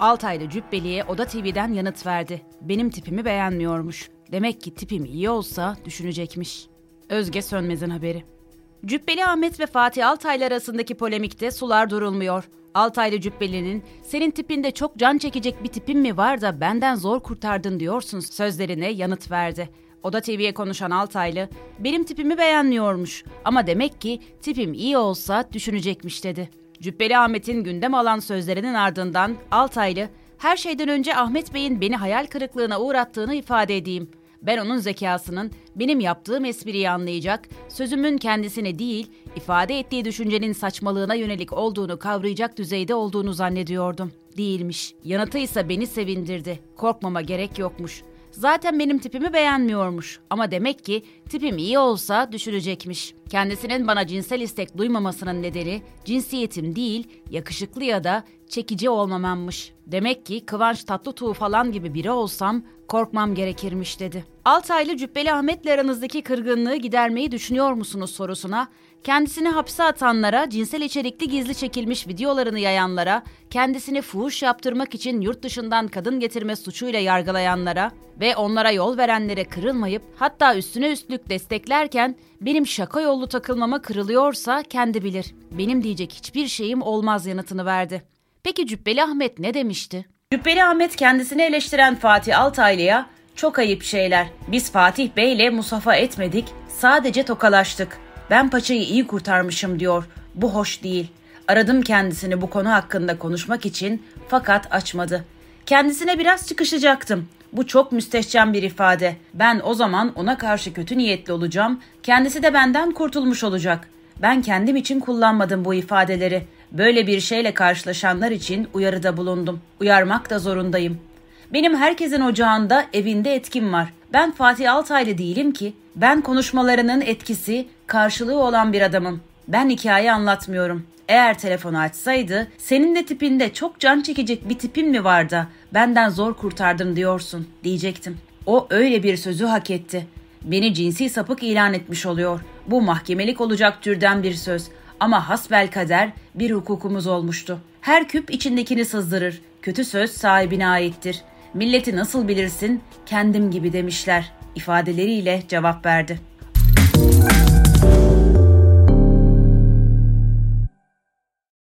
Altaylı Cübbeli'ye Oda TV'den yanıt verdi. Benim tipimi beğenmiyormuş. Demek ki tipim iyi olsa düşünecekmiş. Özge Sönmez'in haberi. Cübbeli Ahmet ve Fatih Altaylı arasındaki polemikte sular durulmuyor. Altaylı Cübbeli'nin senin tipinde çok can çekecek bir tipin mi var da benden zor kurtardın diyorsun sözlerine yanıt verdi. Oda TV'ye konuşan Altaylı, benim tipimi beğenmiyormuş ama demek ki tipim iyi olsa düşünecekmiş dedi. Cübbeli Ahmet'in gündem alan sözlerinin ardından Altaylı, her şeyden önce Ahmet Bey'in beni hayal kırıklığına uğrattığını ifade edeyim. Ben onun zekasının benim yaptığım espriyi anlayacak, sözümün kendisine değil, ifade ettiği düşüncenin saçmalığına yönelik olduğunu kavrayacak düzeyde olduğunu zannediyordum. Değilmiş. Yanıtı ise beni sevindirdi. Korkmama gerek yokmuş. Zaten benim tipimi beğenmiyormuş ama demek ki tipim iyi olsa düşünecekmiş. Kendisinin bana cinsel istek duymamasının nedeni cinsiyetim değil, yakışıklı ya da çekici olmamammış. Demek ki Kıvanç Tatlıtuğ falan gibi biri olsam korkmam gerekirmiş dedi. Altaylı Cübbeli Ahmet'le aranızdaki kırgınlığı gidermeyi düşünüyor musunuz sorusuna kendisini hapse atanlara, cinsel içerikli gizli çekilmiş videolarını yayanlara, kendisini fuhuş yaptırmak için yurt dışından kadın getirme suçuyla yargılayanlara ve onlara yol verenlere kırılmayıp hatta üstüne üstlük desteklerken benim şaka yollu takılmama kırılıyorsa kendi bilir. Benim diyecek hiçbir şeyim olmaz yanıtını verdi. Peki Cübbeli Ahmet ne demişti? Cübbeli Ahmet kendisini eleştiren Fatih Altaylı'ya çok ayıp şeyler. Biz Fatih Bey'le musafa etmedik, sadece tokalaştık. Ben paçayı iyi kurtarmışım diyor. Bu hoş değil. Aradım kendisini bu konu hakkında konuşmak için fakat açmadı. Kendisine biraz çıkışacaktım. Bu çok müstehcen bir ifade. Ben o zaman ona karşı kötü niyetli olacağım. Kendisi de benden kurtulmuş olacak. Ben kendim için kullanmadım bu ifadeleri. Böyle bir şeyle karşılaşanlar için uyarıda bulundum. Uyarmak da zorundayım. Benim herkesin ocağında, evinde etkim var. Ben Fatih Altaylı değilim ki. Ben konuşmalarının etkisi, karşılığı olan bir adamım. Ben hikaye anlatmıyorum. Eğer telefonu açsaydı, senin de tipinde çok can çekecek bir tipin mi var da benden zor kurtardım diyorsun diyecektim. O öyle bir sözü hak etti. Beni cinsi sapık ilan etmiş oluyor. Bu mahkemelik olacak türden bir söz. Ama hasbel kader bir hukukumuz olmuştu. Her küp içindekini sızdırır. Kötü söz sahibine aittir. Milleti nasıl bilirsin? Kendim gibi demişler ifadeleriyle cevap verdi.